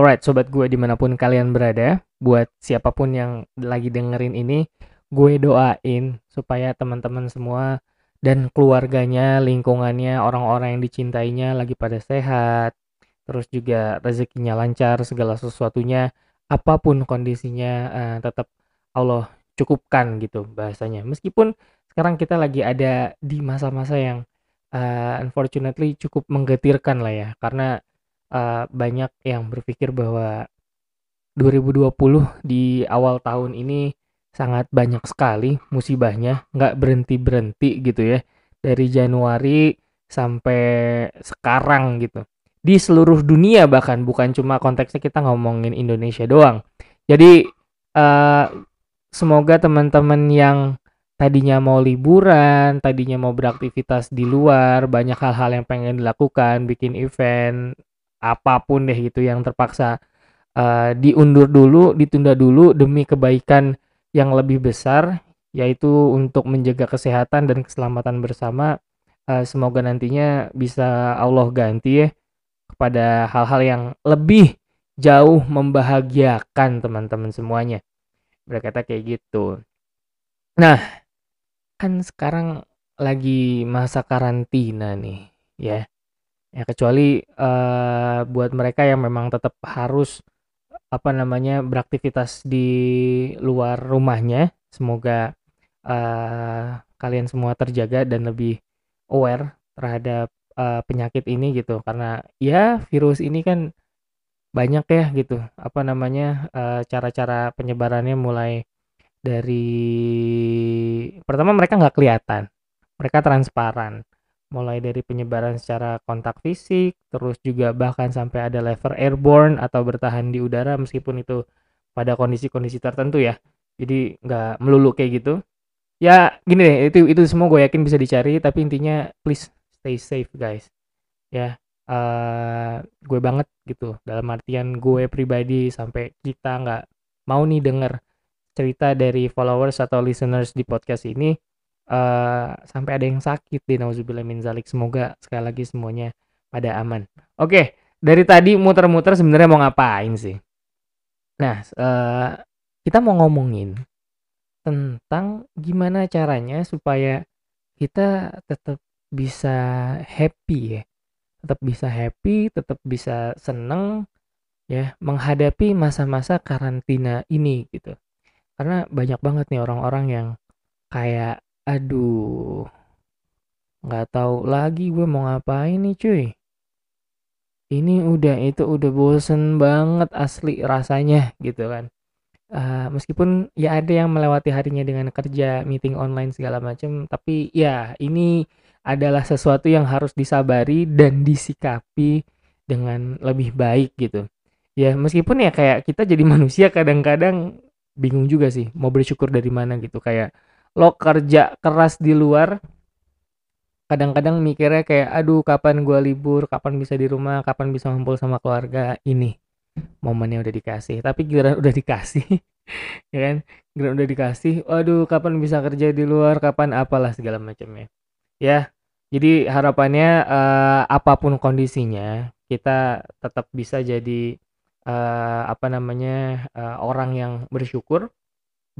Alright, sobat gue di mana pun kalian berada, buat siapa pun yang lagi dengerin ini, gue doain supaya teman-teman semua dan keluarganya, lingkungannya, orang-orang yang dicintainya lagi pada sehat, terus juga rezekinya lancar, segala sesuatunya, apa pun kondisinya, uh, tetap Allah cukupkan gitu bahasanya. Meskipun sekarang kita lagi ada di masa-masa yang uh, unfortunately cukup menggetirkan lah ya, karena uh, banyak yang berpikir bahwa 2020 di awal tahun ini sangat banyak sekali musibahnya, nggak berhenti-berhenti gitu ya. Dari Januari sampai sekarang gitu. Di seluruh dunia bahkan bukan cuma konteksnya kita ngomongin Indonesia doang. Jadi uh, semoga teman-teman yang tadinya mau liburan, tadinya mau beraktivitas di luar, banyak hal-hal yang pengen dilakukan, bikin event, apa pun deh gitu yang terpaksa uh, diundur dulu, ditunda dulu demi kebaikan yang lebih besar yaitu untuk menjaga kesehatan dan keselamatan bersama. Uh, semoga nantinya bisa Allah ganti ya kepada hal-hal yang lebih jauh membahagiakan teman-teman semuanya. Berkata kayak gitu. Nah, kan sekarang lagi masa karantina nih, ya. Ya kecuali, uh, buat mereka yang memang tetap harus, apa namanya, beraktivitas di luar rumahnya, semoga, uh, kalian semua terjaga dan lebih aware terhadap, uh, penyakit ini gitu. Karena ya virus ini kan banyak ya gitu, apa namanya, uh, cara-cara penyebarannya mulai dari pertama mereka nggak kelihatan, mereka transparan mulai dari penyebaran secara kontak fisik, terus juga bahkan sampai ada level airborne atau bertahan di udara meskipun itu pada kondisi-kondisi tertentu ya. Jadi nggak melulu kayak gitu. Ya gini deh, itu itu semua gue yakin bisa dicari, tapi intinya please stay safe guys. Ya, uh, gue banget gitu. Dalam artian gue pribadi sampai kita nggak mau nih denger cerita dari followers atau listeners di podcast ini uh, sampai ada yang sakit di nauzubillah min zalik. Semoga sekali lagi semuanya pada aman. Oke, dari tadi muter-muter sebenarnya mau ngapain sih? Nah, uh, kita mau ngomongin tentang gimana caranya supaya kita tetap bisa happy ya. Tetap bisa happy, tetap bisa seneng ya menghadapi masa-masa karantina ini gitu. Karena banyak banget nih orang-orang yang kayak Aduh, nggak tahu lagi gue mau ngapain nih cuy. Ini udah itu udah bosen banget asli rasanya gitu kan. Uh, meskipun ya ada yang melewati harinya dengan kerja, meeting online segala macam, tapi ya ini adalah sesuatu yang harus disabari dan disikapi dengan lebih baik gitu. Ya meskipun ya kayak kita jadi manusia kadang-kadang bingung juga sih mau bersyukur dari mana gitu kayak lo kerja keras di luar kadang-kadang mikirnya kayak aduh kapan gue libur kapan bisa di rumah kapan bisa ngumpul sama keluarga ini momennya udah dikasih. Tapi giliran udah dikasih ya kan? Giliran udah dikasih aduh kapan bisa kerja di luar kapan apalah segala macamnya. Ya jadi harapannya uh, apa pun kondisinya kita tetap bisa jadi uh, apa namanya uh, orang yang bersyukur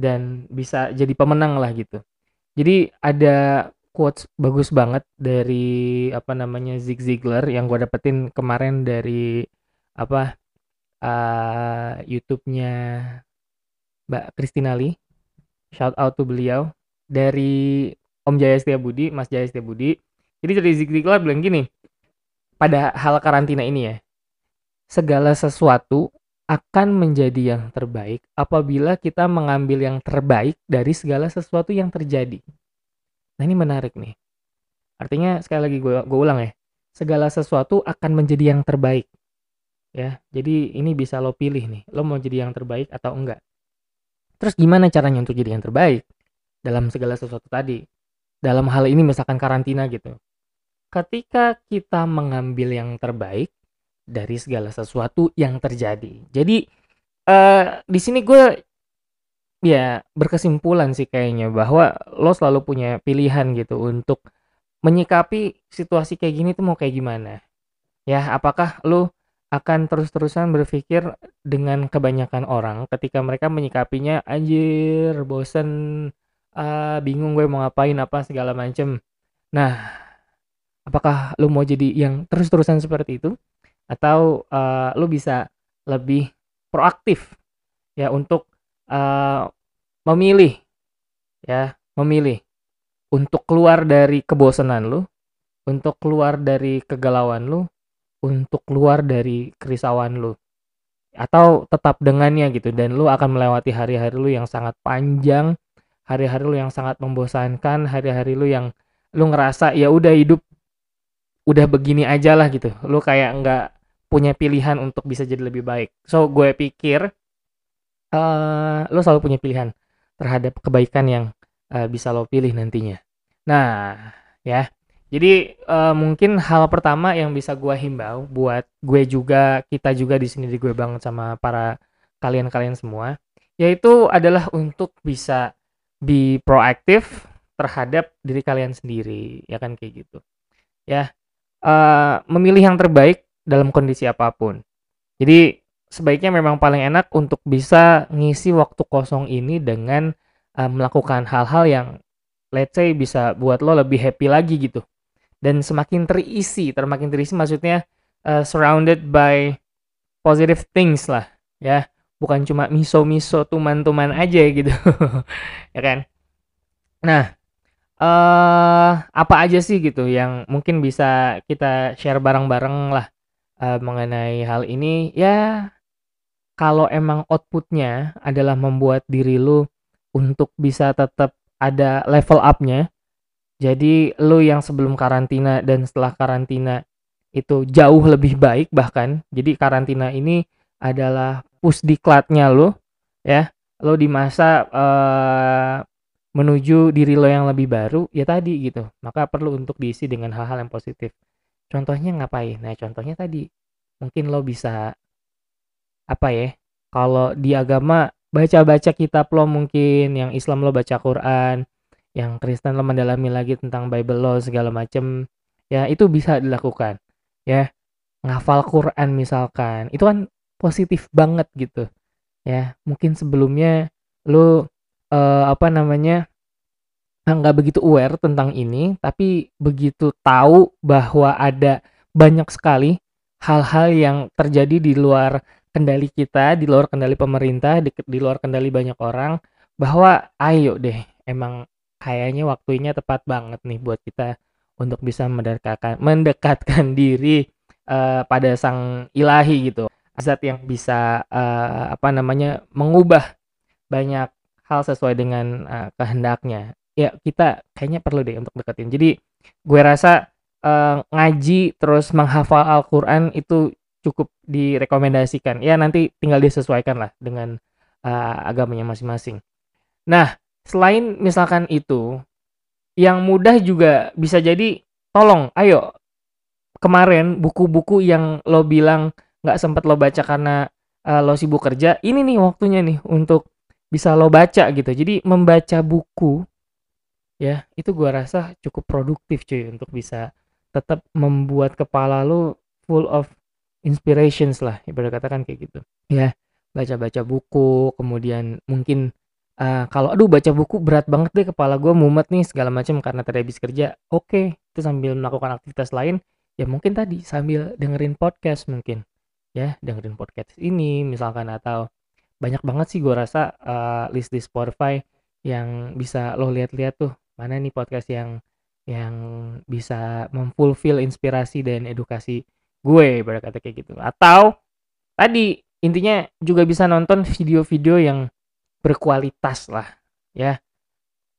dan bisa jadi pemenang lah gitu. Jadi ada quotes bagus banget dari apa namanya Zig Ziglar yang gue dapetin kemarin dari apa uh, YouTube-nya Mbak Kristina Lee. Shout out to beliau dari Om Jaya Budi, Mas Jaya Budi. Jadi dari Zig Ziglar bilang gini, pada hal karantina ini ya, segala sesuatu akan menjadi yang terbaik apabila kita mengambil yang terbaik dari segala sesuatu yang terjadi. Nah ini menarik nih. Artinya sekali lagi gue gue ulang ya, segala sesuatu akan menjadi yang terbaik. Ya, jadi ini bisa lo pilih nih, lo mau jadi yang terbaik atau enggak. Terus gimana caranya untuk jadi yang terbaik dalam segala sesuatu tadi? Dalam hal ini misalkan karantina gitu. Ketika kita mengambil yang terbaik, dari segala sesuatu yang terjadi. Jadi uh, di sini gue ya berkesimpulan sih kayaknya bahwa lo selalu punya pilihan gitu untuk menyikapi situasi kayak gini tuh mau kayak gimana. Ya, apakah lo akan terus-terusan berpikir dengan kebanyakan orang ketika mereka menyikapinya anjir bosen uh, bingung gue mau ngapain apa segala macem nah apakah lu mau jadi yang terus-terusan seperti itu atau uh, lu bisa lebih proaktif ya untuk uh, memilih ya memilih untuk keluar dari kebosanan lu untuk keluar dari kegalauan lu untuk keluar dari kerisauan lu. Atau tetap dengannya gitu dan lu akan melewati hari-hari lu yang sangat panjang hari-hari lu yang sangat membosankan hari-hari lu yang lu ngerasa ya udah hidup udah begini aja lah gitu. Lu kayak nggak punya pilihan untuk bisa jadi lebih baik. So gue pikir uh, lu selalu punya pilihan terhadap kebaikan yang uh, bisa lo pilih nantinya. Nah ya. Jadi uh, mungkin hal pertama yang bisa gue himbau buat gue juga kita juga di sini di gue banget sama para kalian-kalian semua, yaitu adalah untuk bisa be proaktif terhadap diri kalian sendiri, ya kan kayak gitu. Ya, uh, memilih yang terbaik dalam kondisi apa pun. Jadi sebaiknya memang paling enak untuk bisa ngisi waktu kosong ini dengan uh, melakukan hal-hal yang let's say bisa buat lo lebih happy lagi gitu dan semakin terisi, termakin terisi maksudnya uh, surrounded by positive things lah, ya. Bukan cuma miso-miso tuman-tuman aja gitu. ya kan? Nah, uh, apa aja sih gitu yang mungkin bisa kita share bareng-bareng lah uh, mengenai hal ini? Ya, kalau emang outputnya adalah membuat diri lu untuk bisa tetap ada level up-nya, jadi lu yang sebelum karantina dan setelah karantina itu jauh lebih baik bahkan. Jadi karantina ini adalah pusdiklatnya lu ya. Lo di masa uh, menuju diri lo yang lebih baru ya tadi gitu. Maka perlu untuk diisi dengan hal-hal yang positif. Contohnya ngapain? Nah, contohnya tadi mungkin lo bisa apa ya? Kalau di agama baca-baca kitab lo mungkin, yang Islam lo baca Quran, yang Kristen lo mendalami lagi tentang Bible lo segala macem ya itu bisa dilakukan ya ngafal Quran misalkan itu kan positif banget gitu ya mungkin sebelumnya lo uh, apa namanya nggak begitu aware tentang ini tapi begitu tahu bahwa ada banyak sekali hal-hal yang terjadi di luar kendali kita di luar kendali pemerintah di, di luar kendali banyak orang bahwa ayo deh emang kayaknya waktunya tepat banget nih buat kita untuk bisa mendekatkan mendekatkan diri uh, pada sang ilahi gitu. Zat yang bisa uh, apa namanya mengubah banyak hal sesuai dengan uh, kehendaknya ya kita kayaknya perlu deh untuk deketin. Jadi gue rasa uh, ngaji terus menghafal Al-Quran itu cukup direkomendasikan. Ya nanti tinggal disesuaikan lah dengan uh, agamanya masing-masing. Nah selain misalkan itu yang mudah juga bisa jadi tolong ayo. Kemarin buku-buku yang lo bilang nggak sempat lo baca karena uh, lo sibuk kerja ini nih waktunya nih untuk bisa lo baca gitu. Jadi membaca buku ya itu gua rasa cukup produktif cuy untuk bisa tetap membuat kepala lo full of inspirations lah ibarat katakan kayak gitu. Ya baca-baca buku kemudian mungkin uh, kalau aduh baca buku berat banget deh kepala gue mumet nih segala macam karena tadi habis kerja oke okay, itu sambil melakukan aktivitas lain ya mungkin tadi sambil dengerin podcast mungkin. Ya dengerin podcast ini misalkan atau banyak banget sih gue rasa uh, list di Spotify yang bisa lo lihat-lihat tuh mana nih podcast yang yang bisa memfulfill inspirasi dan edukasi gue pada kata kayak gitu. Atau tadi intinya juga bisa nonton video-video yang berkualitas lah ya.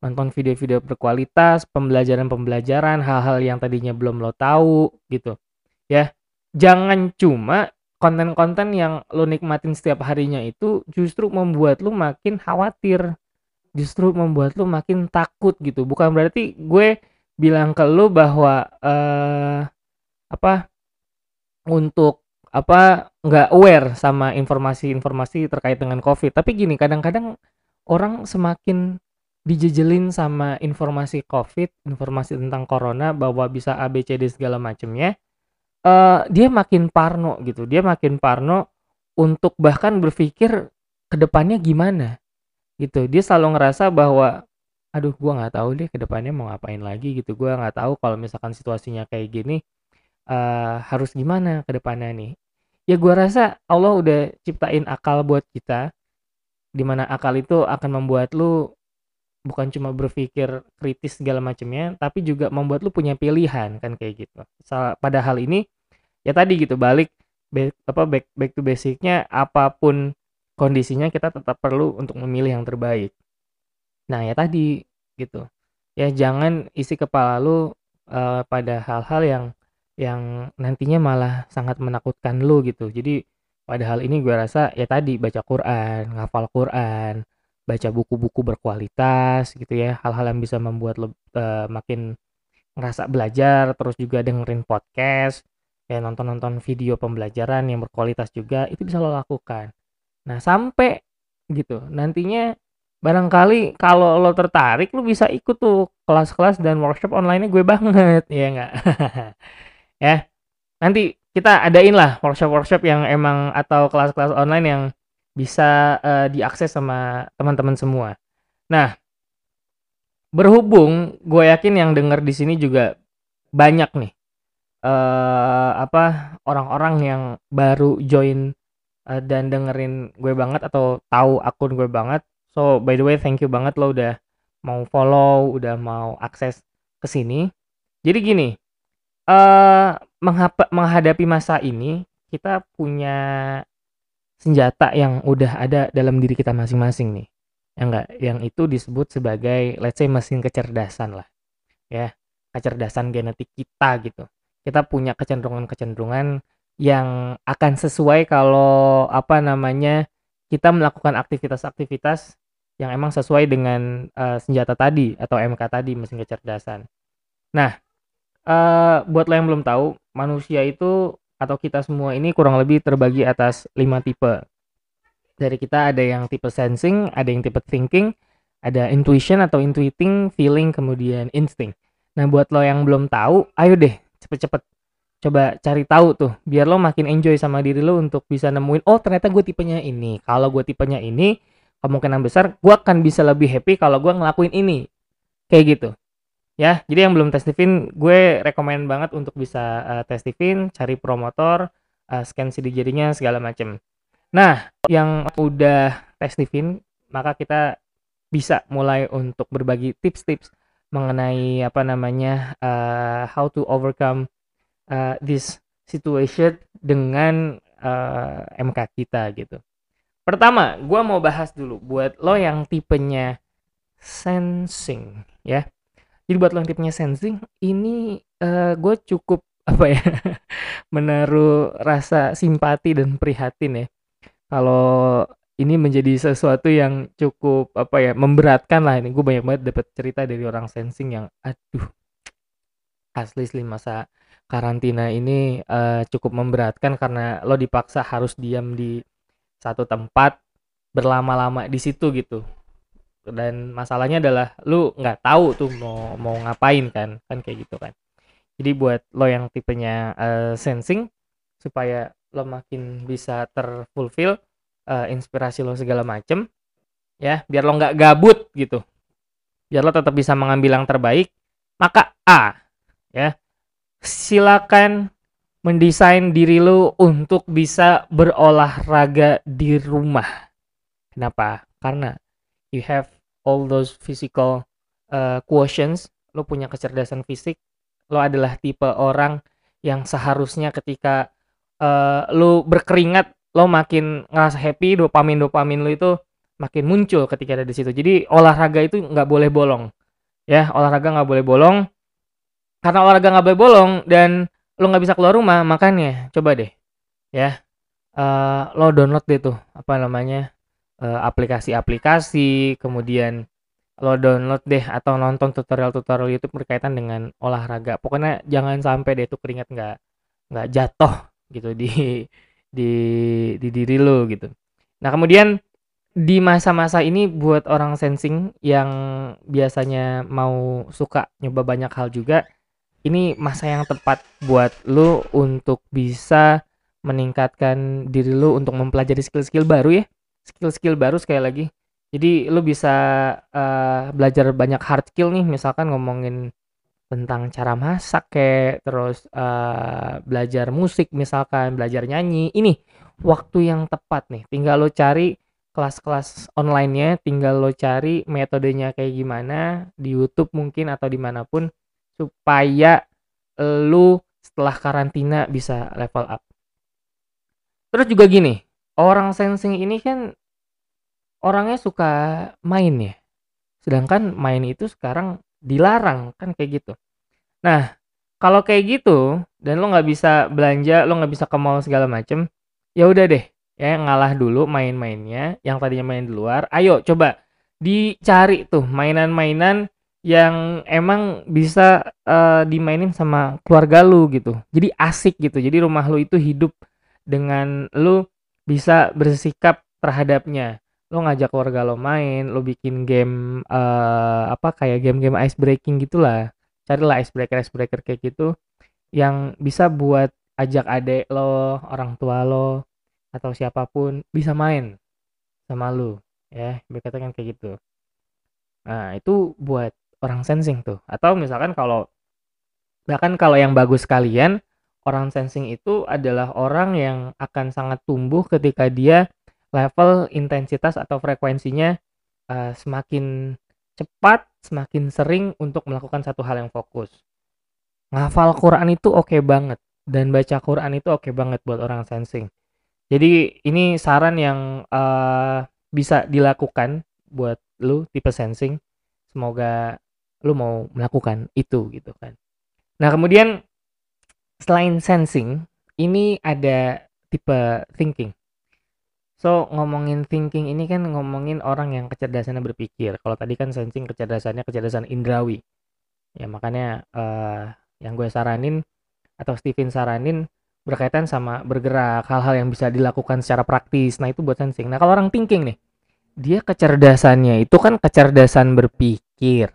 Nonton video-video berkualitas pembelajaran-pembelajaran hal-hal yang tadinya belum lo tahu gitu. Ya jangan cuma konten-konten yang lo nikmatin setiap harinya itu justru membuat lo makin khawatir justru membuat lo makin takut gitu bukan berarti gue bilang ke lo bahwa uh, apa untuk apa nggak aware sama informasi-informasi terkait dengan COVID. Tapi gini, kadang-kadang orang semakin dijejelin sama informasi COVID, informasi tentang corona bahwa bisa ABCD segala macamnya. uh, dia makin parno gitu dia makin parno untuk bahkan berpikir ke depannya gimana gitu. Dia selalu ngerasa bahwa aduh gua nggak tahu deh ke depannya mau ngapain lagi gitu. Gua nggak tahu kalau misalkan situasinya kayak gini uh, harus gimana ke depannya nih. Ya gua rasa Allah udah ciptain akal buat kita di mana akal itu akan membuat lu bukan cuma berpikir kritis segala macamnya tapi juga membuat lu punya pilihan kan kayak gitu. Pada hal ini ya tadi gitu balik back, apa back back to basicnya apa pun kondisinya kita tetap perlu untuk memilih yang terbaik. Nah ya tadi gitu. Ya jangan isi kepala lu uh, pada hal-hal yang yang nantinya malah sangat menakutkan lu gitu. Jadi pada hal ini gue rasa ya tadi baca Quran ngafal Quran baca buku-buku berkualitas gitu ya. Hal-hal yang bisa membuat lo uh, makin ngerasa belajar terus juga dengerin podcast ya nonton-nonton video pembelajaran yang berkualitas juga itu bisa lo lakukan nah sampai gitu. Nantinya barangkali kalau lo tertarik lo bisa ikut tuh kelas-kelas dan workshop online gue banget ya enggak ya nanti kita adain lah workshop-workshop yang emang atau kelas-kelas online yang bisa uh, diakses sama teman-teman semua. Nah berhubung gue yakin yang denger di sini juga banyak nih uh, apa orang-orang yang baru join uh, dan dengerin gue banget atau tahu akun gue banget. So by the way thank you banget lo udah mau follow udah mau akses ke sini. Jadi gini uh, menghadapi masa ini kita punya senjata yang udah ada dalam diri kita masing-masing nih. Yang enggak yang itu disebut sebagai let's say mesin kecerdasan lah. Ya kecerdasan genetik kita gitu. Kita punya kecenderungan-kecenderungan yang akan sesuai kalau apa namanya kita melakukan aktivitas-aktivitas yang emang sesuai dengan uh, senjata tadi atau MK tadi mesin kecerdasan. Nah, uh, buat lo yang belum tahu, manusia itu atau kita semua ini kurang lebih terbagi atas lima tipe. Dari kita ada yang tipe sensing, ada yang tipe thinking, ada intuition atau intuiting, feeling, kemudian instinct. Nah, buat lo yang belum tahu, ayo deh cepet-cepet coba cari tahu tuh biar lo makin enjoy sama diri lo untuk bisa nemuin oh ternyata gue tipenya ini. Kalau gue tipenya ini kemungkinan besar gue akan bisa lebih happy kalau gue ngelakuin ini. Kayak gitu. Ya jadi yang belum testifin gue rekomend banget untuk bisa uh, testifin cari promotor uh, scan CD jadinya segala macem. Nah yang udah testifin maka kita bisa mulai untuk berbagi tips-tips mengenai apa namanya uh, how to overcome uh, this situation dengan uh, MK kita gitu. Pertama, gue mau bahas dulu buat lo yang tipenya sensing ya. Jadi buat lo yang tipenya sensing, ini uh, gue cukup apa ya menaruh rasa simpati dan prihatin ya. Kalau ini menjadi sesuatu yang cukup apa ya memberatkan lah ini gue banyak banget dapat cerita dari orang sensing yang aduh asli asli masa karantina ini uh, cukup memberatkan karena lo dipaksa harus diam di satu tempat berlama-lama di situ gitu. Dan masalahnya adalah lu nggak tahu tuh mau mau ngapain kan kan kayak gitu kan. Jadi buat lo yang tipenya uh, sensing supaya lo makin bisa terfulfill uh, inspirasi lo segala macem ya biar lo nggak gabut gitu. Biar lo tetap bisa mengambil yang terbaik maka A ya silakan mendesain diri lo untuk bisa berolahraga di rumah. Kenapa? Karena you have all those physical uh, quotients lo punya kecerdasan fisik lo adalah tipe orang yang seharusnya ketika uh, lo berkeringat lo makin ngerasa happy dopamin dopamin lo itu makin muncul ketika ada di situ. Jadi olahraga itu nggak boleh bolong ya. Olahraga nggak boleh bolong karena olahraga nggak boleh bolong dan lo nggak bisa keluar rumah makanya coba deh ya uh, lo download deh tuh apa namanya eh, aplikasi-aplikasi kemudian lo download deh atau nonton tutorial-tutorial YouTube berkaitan dengan olahraga pokoknya jangan sampai deh tuh keringat nggak nggak jatuh gitu di di di diri lo gitu. Nah, kemudian di masa-masa ini buat orang sensing yang biasanya mau suka nyoba banyak hal juga, ini masa yang tepat buat lu untuk bisa meningkatkan diri lu untuk mempelajari skill-skill baru ya. Skill-skill baru sekali lagi. Jadi lu bisa uh, belajar banyak hard skill nih, misalkan ngomongin tentang cara masak kayak terus uh, belajar musik misalkan, belajar nyanyi. Ini waktu yang tepat nih. Tinggal lo cari kelas-kelas online-nya, tinggal lo cari metodenya kayak gimana di YouTube mungkin atau di mana pun supaya lu setelah karantina bisa level up. Terus juga gini, orang sensing ini kan orangnya suka main ya. Sedangkan main itu sekarang dilarang kan kayak gitu. Nah, kalau kayak gitu dan lo nggak bisa belanja, lo nggak bisa ke mall segala macem, ya udah deh, ya ngalah dulu main-mainnya yang tadinya main di luar ayo coba dicari tuh mainan-mainan yang emang bisa uh, dimainin sama keluarga lu gitu. Jadi asik gitu. Jadi rumah lu itu hidup dengan lu bisa bersikap terhadapnya. Lo ngajak keluarga lo main lo bikin game uh, apa kayak game-game ice breaking gitulah carilah ice breaker ice breaker kayak gitu yang bisa buat ajak adek lo orang tua lo atau siapa pun bisa main sama lu ya. Berkatakan kayak gitu. Nah itu buat orang sensing tuh. Atau misalkan kalau bahkan kalau yang bagus kalian orang sensing itu adalah orang yang akan sangat tumbuh ketika dia level intensitas atau frekuensinya uh, semakin cepat semakin sering untuk melakukan satu hal yang fokus. Ngafal Quran itu oke okay banget dan baca Quran itu oke okay banget buat orang sensing. Jadi ini saran yang uh, bisa dilakukan buat lu tipe sensing. Semoga lu mau melakukan itu gitu kan. Nah, kemudian selain sensing, ini ada tipe thinking. So, ngomongin thinking ini kan ngomongin orang yang kecerdasannya berpikir. Kalau tadi kan sensing kecerdasannya kecerdasan indrawi. Ya, makanya uh, yang gue saranin atau Steven saranin berkaitan sama bergerak, hal-hal yang bisa dilakukan secara praktis. Nah, itu buat sensing. Nah, kalau orang thinking nih, dia kecerdasannya itu kan kecerdasan berpikir.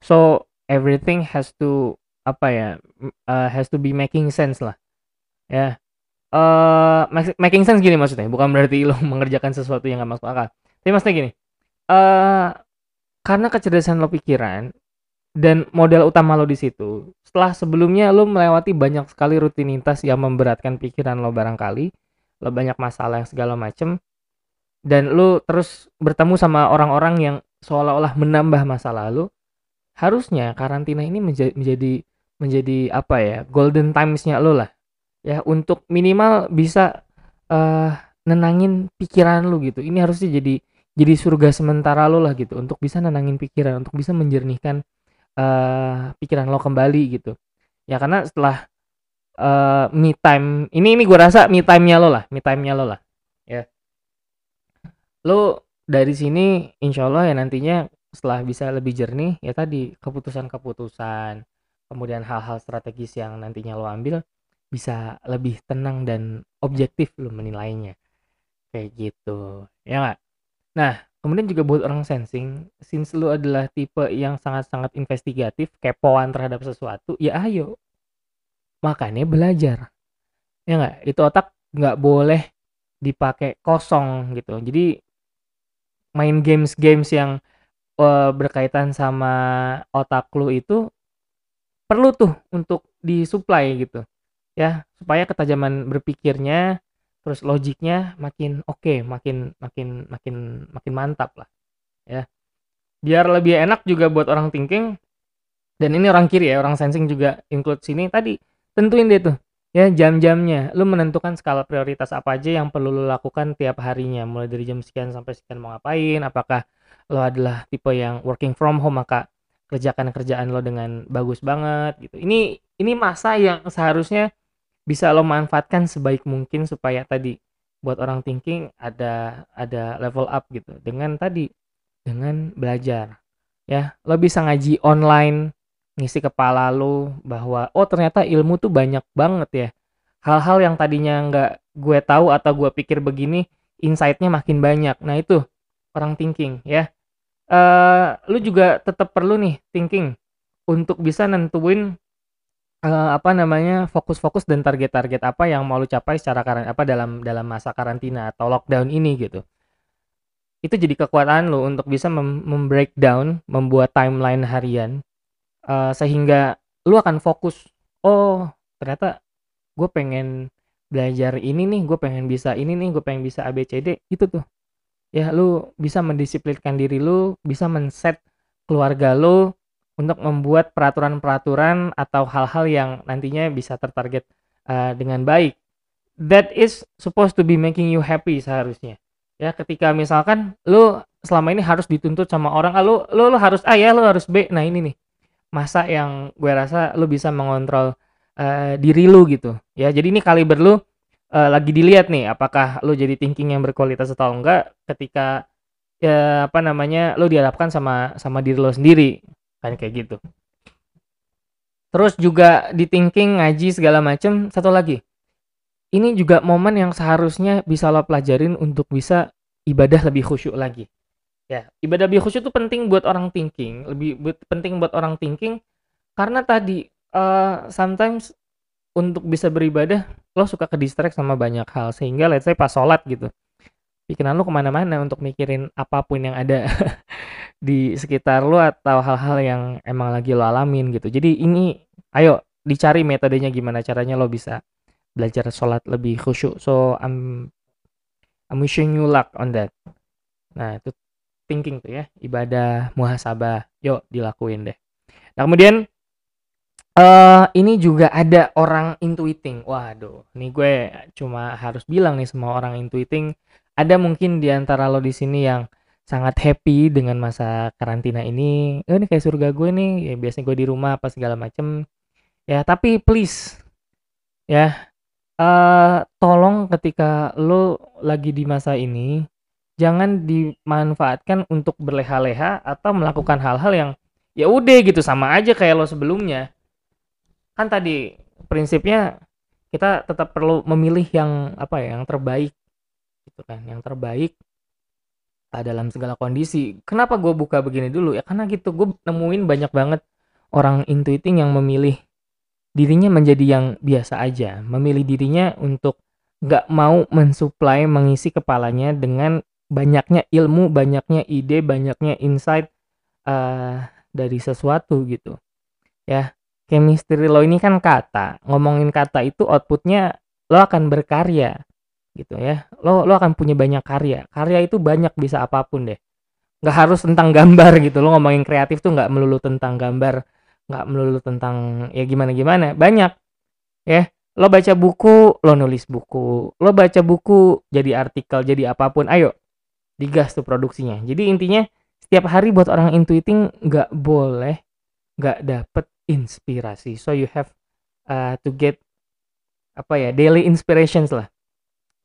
So, everything has to apa ya, uh, has to be making sense lah. Ya. Uh, making sense gini maksudnya, bukan berarti lo mengerjakan sesuatu yang gak masuk akal. Tapi maksudnya gini, uh, karena kecerdasan lo pikiran, dan modal utama lo di situ. Setelah sebelumnya lo melewati banyak sekali rutinitas yang memberatkan pikiran lo barangkali, lo banyak masalah yang segala macem, dan lo terus bertemu sama orang-orang yang seolah-olah menambah masa lalu, harusnya karantina ini menjadi menjadi menjadi apa ya golden timesnya lo lah, ya untuk minimal bisa uh, nenangin pikiran lo gitu. Ini harusnya jadi jadi surga sementara lo lah gitu. Untuk bisa nenangin pikiran, untuk bisa menjernihkan uh, pikiran lo kembali gitu. Ya karena setelah uh, me time ini ini gue rasa me time-nya lo lah me time-nya lo lah. Ya. Lo dari sini insya Allah ya nantinya setelah bisa lebih jernih ya tadi keputusan-keputusan kemudian hal-hal strategis yang nantinya lo ambil bisa lebih tenang dan objektif lo menilainya kayak gitu ya nggak nah Kemudian juga buat orang sensing, since lu adalah tipe yang sangat-sangat investigatif, kepoan terhadap sesuatu, ya ayo. Makanya belajar. Ya nggak? Itu otak nggak boleh dipakai kosong gitu. Jadi main games-games yang uh, berkaitan sama otak lu itu perlu tuh untuk disuplai gitu. Ya, supaya ketajaman berpikirnya terus logiknya makin oke okay, makin makin makin makin mantap lah ya. Biar lebih enak juga buat orang thinking. Dan ini orang kiri ya orang sensing juga include sini. Tadi tentuin deh tuh ya jam-jamnya. Lu menentukan skala prioritas apa aja yang perlu lu lakukan tiap harinya. Mulai dari jam sekian sampai sekian mau ngapain apakah lo adalah tipe yang working from home maka kerjakan kerjaan lo dengan bagus banget gitu. Ini ini masa yang seharusnya bisa lo manfaatkan sebaik mungkin supaya tadi buat orang thinking ada ada level up gitu. Dengan tadi dengan belajar ya. Lo bisa ngaji online ngisi kepala lo bahwa oh ternyata ilmu tuh banyak banget ya. Hal-hal yang tadinya nggak gue tahu atau gue pikir begini insightnya makin banyak. Nah itu orang thinking ya uh, lu juga tetap perlu nih thinking untuk bisa nentuin uh, apa namanya fokus-fokus dan target-target apa yang mau lu capai secara karan apa dalam dalam masa karantina atau lockdown ini gitu. Itu jadi kekuatan lo untuk bisa mem membuat timeline harian uh, sehingga lu akan fokus oh ternyata gue pengen belajar ini nih gue pengen bisa ini nih gue pengen bisa ABCD itu tuh ya lu bisa mendisiplinkan diri lu bisa men-set keluarga lu untuk membuat peraturan-peraturan atau hal-hal yang nantinya bisa tertarget uh, dengan baik. That is supposed to be making you happy seharusnya. Ya, ketika misalkan lu selama ini harus dituntut sama orang, ah, lu, lu lu harus A ya, lu harus B. Nah, ini nih. Masa yang gue rasa lu bisa mengontrol uh, diri lu gitu. Ya, jadi ini kaliber lu uh, lagi dilihat nih apakah lu jadi thinking yang berkualitas atau enggak ketika ya apa namanya lu dihadapkan sama sama diri lo sendiri kan kayak gitu. Terus juga di thinking ngaji segala macem satu lagi. Ini juga momen yang seharusnya bisa lo pelajarin untuk bisa ibadah lebih khusyuk lagi. Ya ibadah lebih khusyuk itu penting buat orang thinking lebih penting buat orang thinking karena tadi uh, sometimes untuk bisa beribadah lo suka ke distract sama banyak hal sehingga let's say pas sholat gitu pikiran lo ke mana-mana untuk mikirin apa pun yang ada di sekitar lo atau hal-hal yang emang lagi lo alamin gitu. Jadi ini ayo dicari metodenya gimana caranya lo bisa belajar sholat lebih khusyuk. So I'm I'm wishing you luck on that. Nah itu thinking tuh ya ibadah muhasabah. Yuk dilakuin deh. Nah kemudian uh, ini juga ada orang intuiting. Waduh, ini gue cuma harus bilang nih semua orang intuiting. Ada mungkin di antara lo di sini yang sangat happy dengan masa karantina ini. Oh, ini kayak surga gue nih. Ya biasanya gue di rumah apa segala macem. Ya, tapi please ya uh, tolong ketika lo lagi di masa ini jangan dimanfaatkan untuk berleha-leha atau melakukan hal-hal yang ya udah gitu sama aja kayak lo sebelumnya. Kan tadi prinsipnya kita tetap perlu memilih yang apa ya, yang terbaik gitu kan, yang terbaik dalam segala kondisi. Kenapa gue buka begini dulu ya? Karena gitu gue nemuin banyak banget orang intuiting yang memilih dirinya menjadi yang biasa aja, memilih dirinya untuk nggak mau mensuplai mengisi kepalanya dengan banyaknya ilmu, banyaknya ide, banyaknya insight uh, dari sesuatu gitu. Ya, chemistry lo ini kan kata, ngomongin kata itu outputnya lo akan berkarya gitu ya. Lo lo akan punya banyak karya. Karya itu banyak bisa apa pun deh. Nggak harus tentang gambar gitu. Lo ngomongin kreatif tuh nggak melulu tentang gambar nggak melulu tentang ya gimana gimana. Banyak ya. Lo baca buku lo nulis buku. Lo baca buku jadi artikel jadi apa pun. Ayo digas tuh produksinya. Jadi intinya setiap hari buat orang intuiting nggak boleh nggak dapet inspirasi so you have uh, to get apa ya daily inspirations lah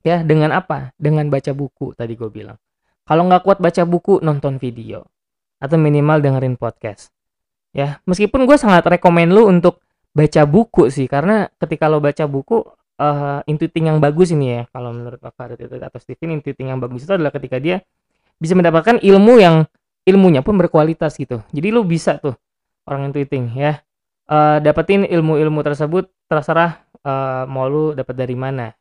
Ya, dengan apa? Dengan baca buku tadi gue bilang. Kalau nggak kuat baca buku, nonton video. Atau minimal dengerin podcast. Ya, meskipun gue sangat rekomen lu untuk baca buku sih. Karena ketika lo baca buku, uh, intuiting yang bagus ini ya. Kalau menurut Pak Farid itu atau Steven, intuiting yang bagus itu adalah ketika dia bisa mendapatkan ilmu yang ilmunya pun berkualitas gitu. Jadi lu bisa tuh orang intuiting ya. Uh, dapetin ilmu-ilmu tersebut terserah uh, mau lu dapat dari mana.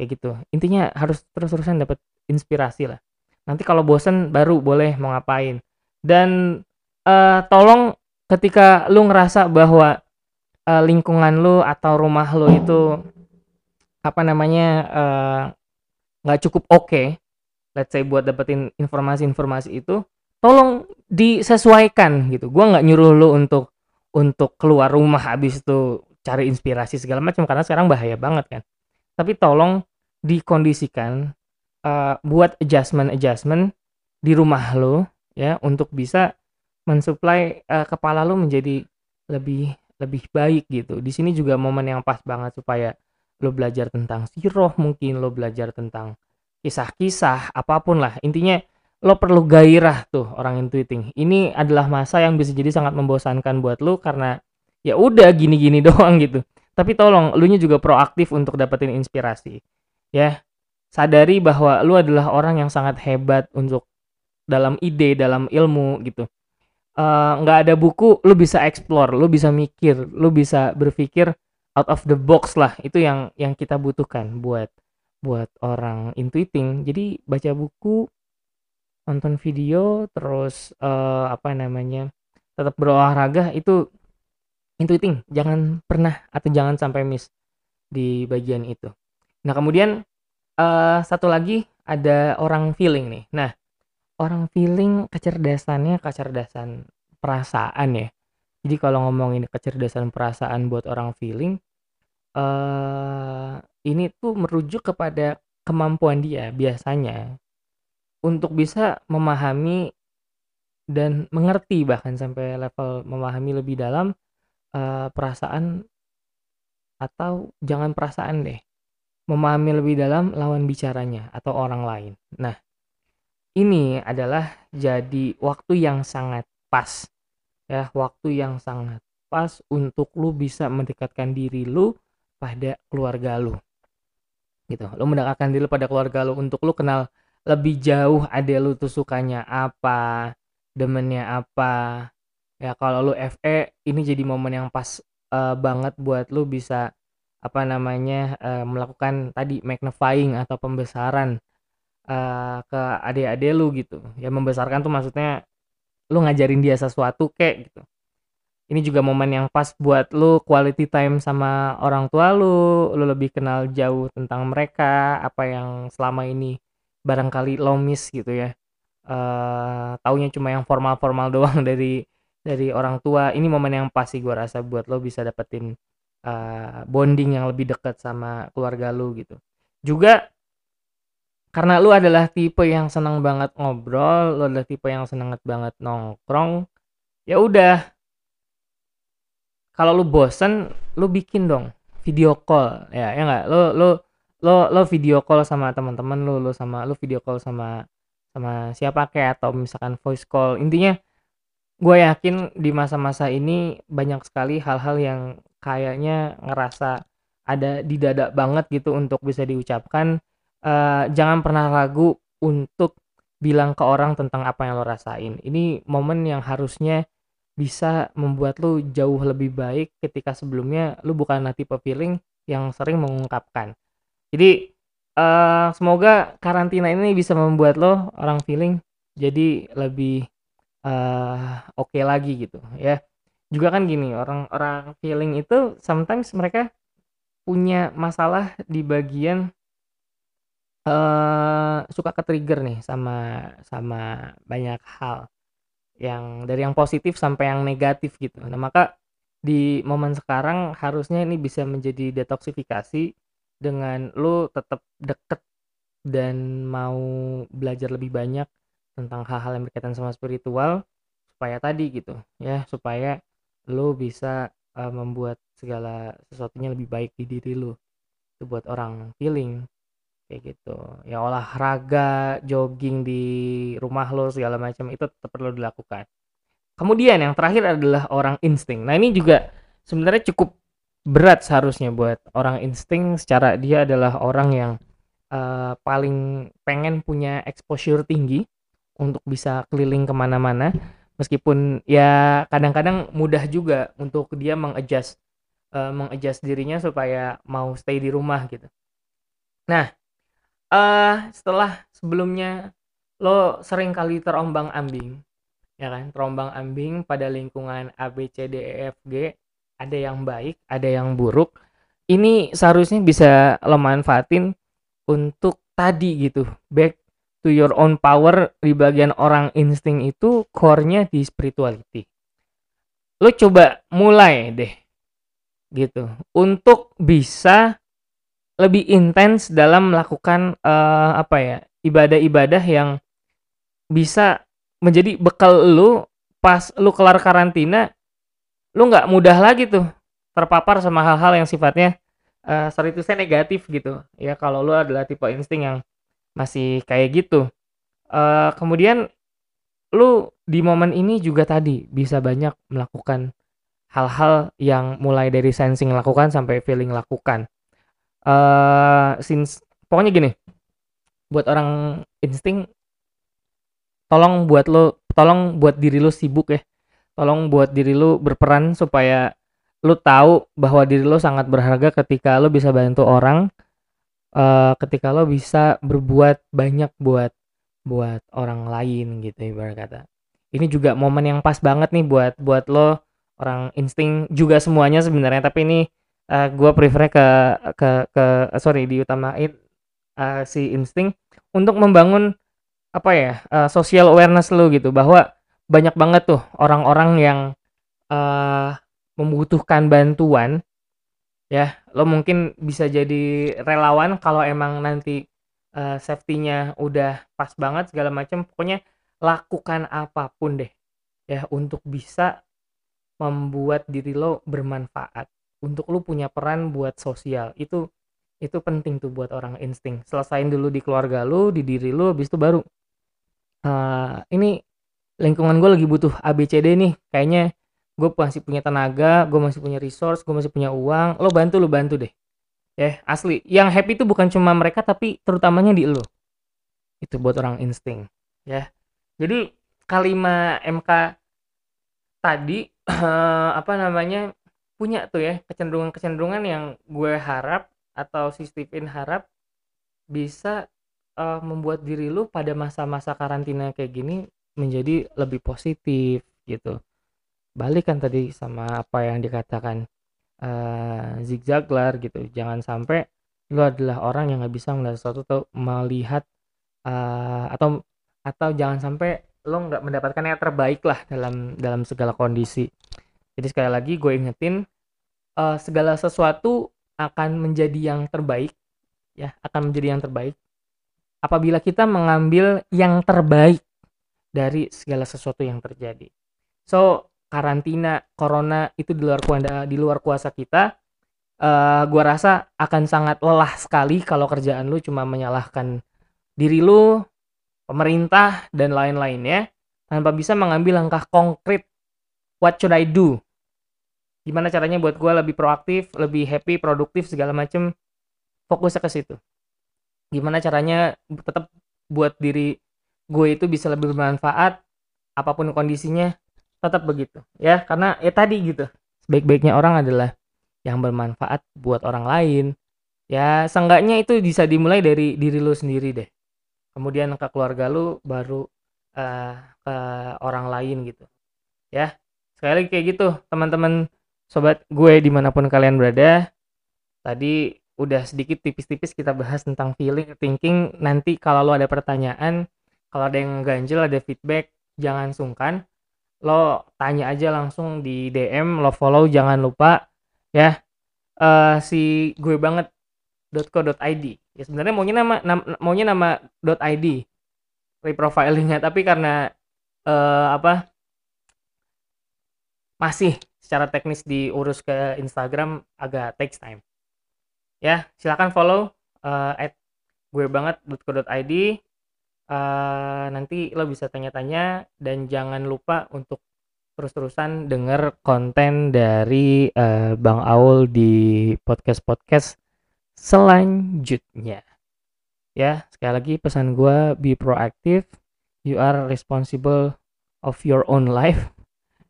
Kayak gitu. Intinya harus terus-terusan dapat inspirasi lah. Nanti kalau bosen baru boleh mau ngapain. Dan uh, tolong ketika lu ngerasa bahwa uh, lingkungan lu atau rumah lu itu apa namanya nggak uh, cukup oke okay, let's say buat dapetin informasi-informasi itu tolong disesuaikan gitu. Gua nggak nyuruh lu untuk untuk keluar rumah habis itu cari inspirasi segala macam karena sekarang bahaya banget kan tapi tolong dikondisikan uh, buat adjustment-adjustment di rumah lo ya untuk bisa mensuplai uh, kepala lo menjadi lebih lebih baik gitu. Di sini juga momen yang pas banget supaya lo belajar tentang siroh, mungkin lo belajar tentang kisah-kisah apa pun lah. Intinya lo perlu gairah tuh orang intuiting. Ini adalah masa yang bisa jadi sangat membosankan buat lo karena ya udah gini-gini doang gitu. Tapi tolong lu nya juga proaktif untuk dapetin inspirasi. Ya. Sadari bahwa lu adalah orang yang sangat hebat untuk dalam ide, dalam ilmu gitu. eh, nggak ada buku lu bisa explore lu bisa mikir lu bisa berpikir out of the box lah itu yang yang kita butuhkan buat buat orang intuiting jadi baca buku nonton video terus eh, apa namanya tetap berolahraga itu intuiting. Jangan pernah atau jangan sampai miss di bagian itu. Nah kemudian eh, satu lagi ada orang feeling nih. Nah orang feeling kecerdasannya kecerdasan perasaan ya. Jadi kalau ngomongin kecerdasan perasaan buat orang feeling eh ini tuh merujuk kepada kemampuan dia biasanya untuk bisa memahami dan mengerti bahkan sampai level memahami lebih dalam eh, perasaan atau jangan perasaan deh memahami lebih dalam lawan bicaranya atau orang lain. Nah, ini adalah jadi waktu yang sangat pas ya, waktu yang sangat pas untuk lu bisa mendekatkan diri lu pada keluarga lu. Gitu. Lu mendekatkan diri pada keluarga lu untuk lu kenal lebih jauh ade lu tuh sukanya apa, demennya apa. Ya kalau lu FE ini jadi momen yang pas eh, banget buat lu bisa apa namanya eh, melakukan tadi magnifying atau pembesaran eh, ke adik-adik lu gitu. Ya membesarkan tuh maksudnya lu ngajarin dia sesuatu kek gitu. Ini juga momen yang pas buat lu quality time sama orang tua lu, lu lebih kenal jauh tentang mereka, apa yang selama ini barangkali lo miss gitu ya. Eh taunya cuma yang formal-formal doang dari dari orang tua. Ini momen yang pas sih gua rasa buat lo bisa dapetin eh, bonding yang lebih dekat sama keluarga lu gitu. Juga karena lu adalah tipe yang senang banget ngobrol, lu adalah tipe yang senang banget nongkrong. Ya udah, kalau lu bosen, lu bikin dong video call ya ya nggak lu lu lo lo video call sama teman-teman lu lu sama lu video call sama sama siapa kayak atau misalkan voice call. Intinya gue yakin di masa-masa ini banyak sekali hal-hal yang kayaknya ngerasa ada di dada banget gitu untuk bisa diucapkan. Eh, jangan pernah ragu untuk bilang ke orang tentang apa yang lo rasain. Ini momen yang harusnya bisa membuat lu jauh lebih baik ketika sebelumnya lu bukan tipe feeling yang sering mengungkapkan jadi eh, semoga karantina ini bisa membuat lo orang feeling jadi lebih eh oke lagi gitu ya juga kan gini orang-orang feeling itu sometimes mereka punya masalah di bagian eh suka ke-trigger nih sama sama banyak hal yang dari yang positif sampai yang negatif gitu. Nah, maka di momen sekarang harusnya ini bisa menjadi detoksifikasi dengan lu tetap deket dan mau belajar lebih banyak tentang hal-hal yang berkaitan sama spiritual supaya tadi gitu ya supaya lu bisa eh, membuat segala sesuatunya lebih baik di diri lu. Itu buat orang feeling kayak gitu. Ya olahraga jogging di rumah lo segala macam itu tetap perlu dilakukan. Kemudian yang terakhir adalah orang insting. Nah ini juga sebenarnya cukup berat seharusnya buat orang insting secara dia adalah orang yang eh, paling pengen punya exposure tinggi untuk bisa keliling ke mana-mana. Meskipun ya kadang-kadang mudah juga untuk dia mengadjust eh, mengadjust dirinya supaya mau stay di rumah gitu. Nah eh setelah sebelumnya lo sering kali terombang-ambing ya kan? Terombang-ambing pada lingkungan A B C D E F G ada yang baik ada yang buruk. Ini seharusnya bisa lo manfaatin untuk tadi gitu. Back to your own power di bagian orang insting itu core-nya di spirituality. Lo coba mulai deh gitu. Untuk bisa lebih intens dalam melakukan eh, apa ya ibadah-ibadah yang bisa menjadi bekal lu pas lu kelar karantina lu nggak mudah lagi tuh terpapar sama hal-hal yang sifatnya uh, sorry negatif gitu. Ya kalau lu adalah tipe insting yang masih kayak gitu. Eh kemudian lu di momen ini juga tadi bisa banyak melakukan hal-hal yang mulai dari sensing lakukan sampai feeling lakukan. Eh since pokoknya gini buat orang insting tolong buat lo tolong buat diri lo sibuk ya tolong buat diri lu berperan supaya lu tahu bahwa diri lu sangat berharga ketika lu bisa bantu orang uh, ketika lo bisa berbuat banyak buat buat orang lain gitu ibarat kata. Ini juga momen yang pas banget nih buat buat lo orang insting juga semuanya sebenarnya. Tapi ini uh, gue prefer ke ke ke sorry diutamain uh, si insting untuk membangun apa ya uh, social awareness lo gitu bahwa banyak banget tuh orang-orang yang uh, membutuhkan bantuan. Ya lo mungkin bisa jadi relawan kalau emang nanti uh, safety-nya udah pas banget segala macam pokoknya lakukan apa pun deh ya untuk bisa membuat diri lo bermanfaat. Untuk lo punya peran buat sosial itu itu penting tuh buat orang insting. Selesain dulu di keluarga lo di diri lo habis itu baru uh, ini lingkungan gue lagi butuh ABCD nih. Kayaknya gue masih punya tenaga gue masih punya resource gue masih punya uang. Lo bantu lo bantu deh. Ya asli. Yang happy itu bukan cuma mereka tapi terutamanya di lo. Itu buat orang insting. Ya. Jadi kalimat MK tadi uh, apa namanya punya tuh ya. Kecenderungan-kecenderungan yang gue harap atau si Stephen harap bisa uh, membuat diri lu pada masa-masa karantina kayak gini menjadi lebih positif gitu. Balik kan tadi sama apa yang dikatakan uh, Zig Ziglar gitu. Jangan sampai lu adalah orang yang nggak bisa melihat sesuatu atau melihat uh, atau atau jangan sampai lo nggak mendapatkan yang terbaik lah dalam dalam segala kondisi. Jadi sekali lagi gue ingetin uh, segala sesuatu akan menjadi yang terbaik ya akan menjadi yang terbaik. Apabila kita mengambil yang terbaik dari segala sesuatu yang terjadi. So karantina corona itu di luar kuasa di luar kuasa kita uh, gua rasa akan sangat lelah sekali kalau kerjaan lu cuma menyalahkan diri lu pemerintah dan lain-lainnya tanpa bisa mengambil langkah konkret. What should I do? Gimana caranya buat gue lebih proaktif lebih happy produktif segala macem? Fokusnya ke situ. Gimana caranya tetap buat diri gue itu bisa lebih bermanfaat apa pun kondisinya tetap begitu ya. Karena ya tadi gitu sebaik-baiknya orang adalah yang bermanfaat buat orang lain ya. Seenggaknya itu bisa dimulai dari diri lu sendiri deh. Kemudian ke keluarga lu baru uh, ke orang lain gitu ya. Sekali lagi kayak gitu teman-teman sobat gue di mana pun kalian berada tadi udah sedikit tipis-tipis kita bahas tentang feeling thinking. Nanti kalau lo ada pertanyaan kalau ada yang ganjel ada feedback jangan sungkan. Lo tanya aja langsung di DM lo follow jangan lupa ya. Uh, si gue banget .co.id ya sebenarnya maunya nama, nama maunya nama .id reprofilingnya. Tapi karena uh, apa masih secara teknis diurus ke Instagram agak takes time. Ya silakan follow uh, at gue banget .co.id uh, nanti lo bisa tanya-tanya dan jangan lupa untuk terus-terusan denger konten dari uh, Bang Aul di podcast-podcast selanjutnya. Ya, sekali lagi pesan gue be proactive, you are responsible of your own life.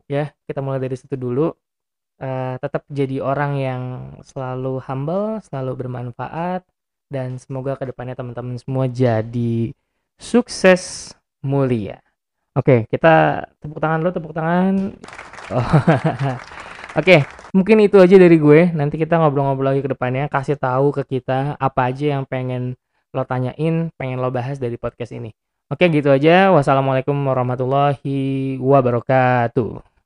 Ya, kita mulai dari situ dulu. Uh, tetap jadi orang yang selalu humble, selalu bermanfaat, dan semoga ke depannya teman-teman semua jadi sukses mulia. Oke, kita tepuk tangan dulu, tepuk tangan. Oh. Oke, mungkin itu aja dari gue. Nanti kita ngobrol-ngobrol lagi ke depannya, kasih tahu ke kita apa aja yang pengen lo tanyain, pengen lo bahas dari podcast ini. Oke, gitu aja. Wassalamualaikum warahmatullahi wabarakatuh.